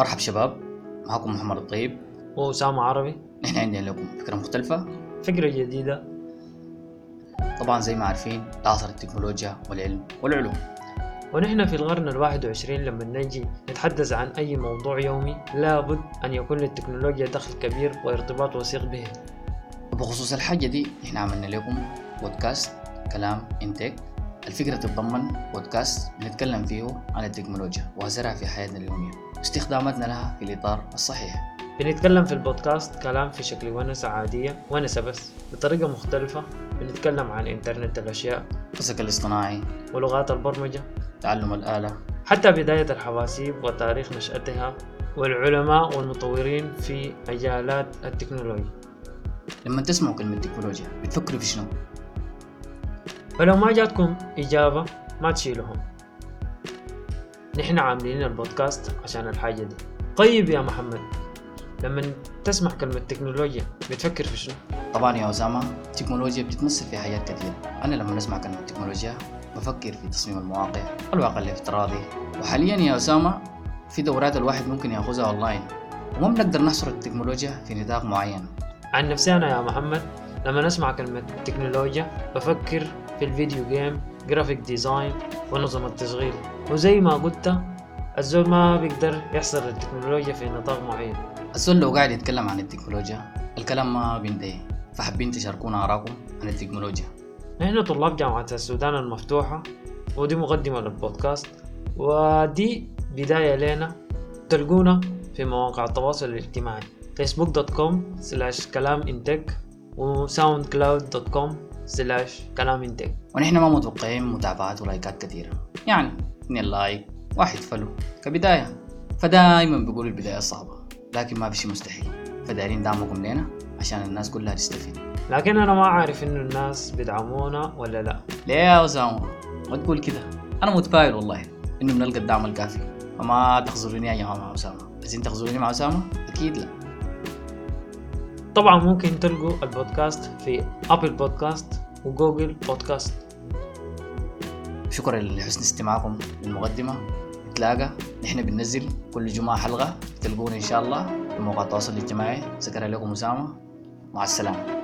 مرحب شباب معكم محمد الطيب. وأسامة عربي. نحن عندنا لكم فكرة مختلفة. فكرة جديدة. طبعا زي ما عارفين عصر التكنولوجيا والعلم والعلوم. ونحن في القرن الواحد وعشرين لما نجي نتحدث عن أي موضوع يومي لابد أن يكون للتكنولوجيا دخل كبير وارتباط وثيق به. وبخصوص الحاجة دي نحن عملنا لكم بودكاست كلام انتك الفكرة تتضمن بودكاست بنتكلم فيه عن التكنولوجيا وأثرها في حياتنا اليومية. واستخداماتنا لها في الإطار الصحيح. بنتكلم في البودكاست كلام في شكل ونسة عادية ونسة بس بطريقة مختلفة. بنتكلم عن إنترنت الأشياء الذكاء الاصطناعي ولغات البرمجة تعلم الآلة. حتى بداية الحواسيب وتاريخ نشأتها والعلماء والمطورين في مجالات التكنولوجيا. لما تسمعوا كلمة تكنولوجيا بتفكروا في شنو؟ فلو ما جاتكم إجابة ما تشيلهم نحن عاملين البودكاست عشان الحاجة دي. طيب يا محمد لما تسمع كلمة تكنولوجيا بتفكر في شنو؟ طبعا يا أسامة التكنولوجيا بتتمثل في حاجات كثيرة أنا لما نسمع كلمة تكنولوجيا بفكر في تصميم المواقع الواقع الافتراضي. وحاليا يا أسامة في دورات الواحد ممكن ياخذها أونلاين. وما بنقدر نحصر التكنولوجيا في نطاق معين. عن نفسي أنا يا محمد لما نسمع كلمة تكنولوجيا بفكر في ال video game graphic design ونظم التشغيل. وزي ما قلت الزول ما بيقدر يحصر التكنولوجيا في نطاق معين. الزول لو قاعد يتكلم عن التكنولوجيا الكلام ما بينتهي. فحابين تشاركونا آراءكم عن التكنولوجيا. نحن طلاب جامعة السودان المفتوحة ودي مقدمة للبودكاست ودي بداية لنا. تلقونا في مواقع التواصل الاجتماعي facebook.com slash كلام انتك و SoundCloud dot com slash كلام انتك ونحن ما متوقعين متابعات ولايكات كثيرة. يعني اثنين like واحد follow كبداية. فدايما بيقول البداية صعبة لكن ما في شيء مستحيل. فدايرين دعمكم لنا عشان الناس كلها تستفيد. لكن أنا ما عارف إنه الناس بيدعمونا ولا لا. ليه يا أسامة ما تقول كده. أنا متفائل والله إنه بنلقى الدعم الكافي. فما تخذلوني يا جماعة مع أسامة عايزين تخذلوني مع أسامة أكيد لا. طبعا ممكن تلقوا البودكاست في ابل بودكاست وجوجل بودكاست شكرا لحسن استماعكم للمقدمة. نتلاقى. نحن بننزل كل جمعة حلقة. تلقونا إن شاء الله في مواقع التواصل الاجتماعي. ذكرها لكم أسامة. مع السلامة.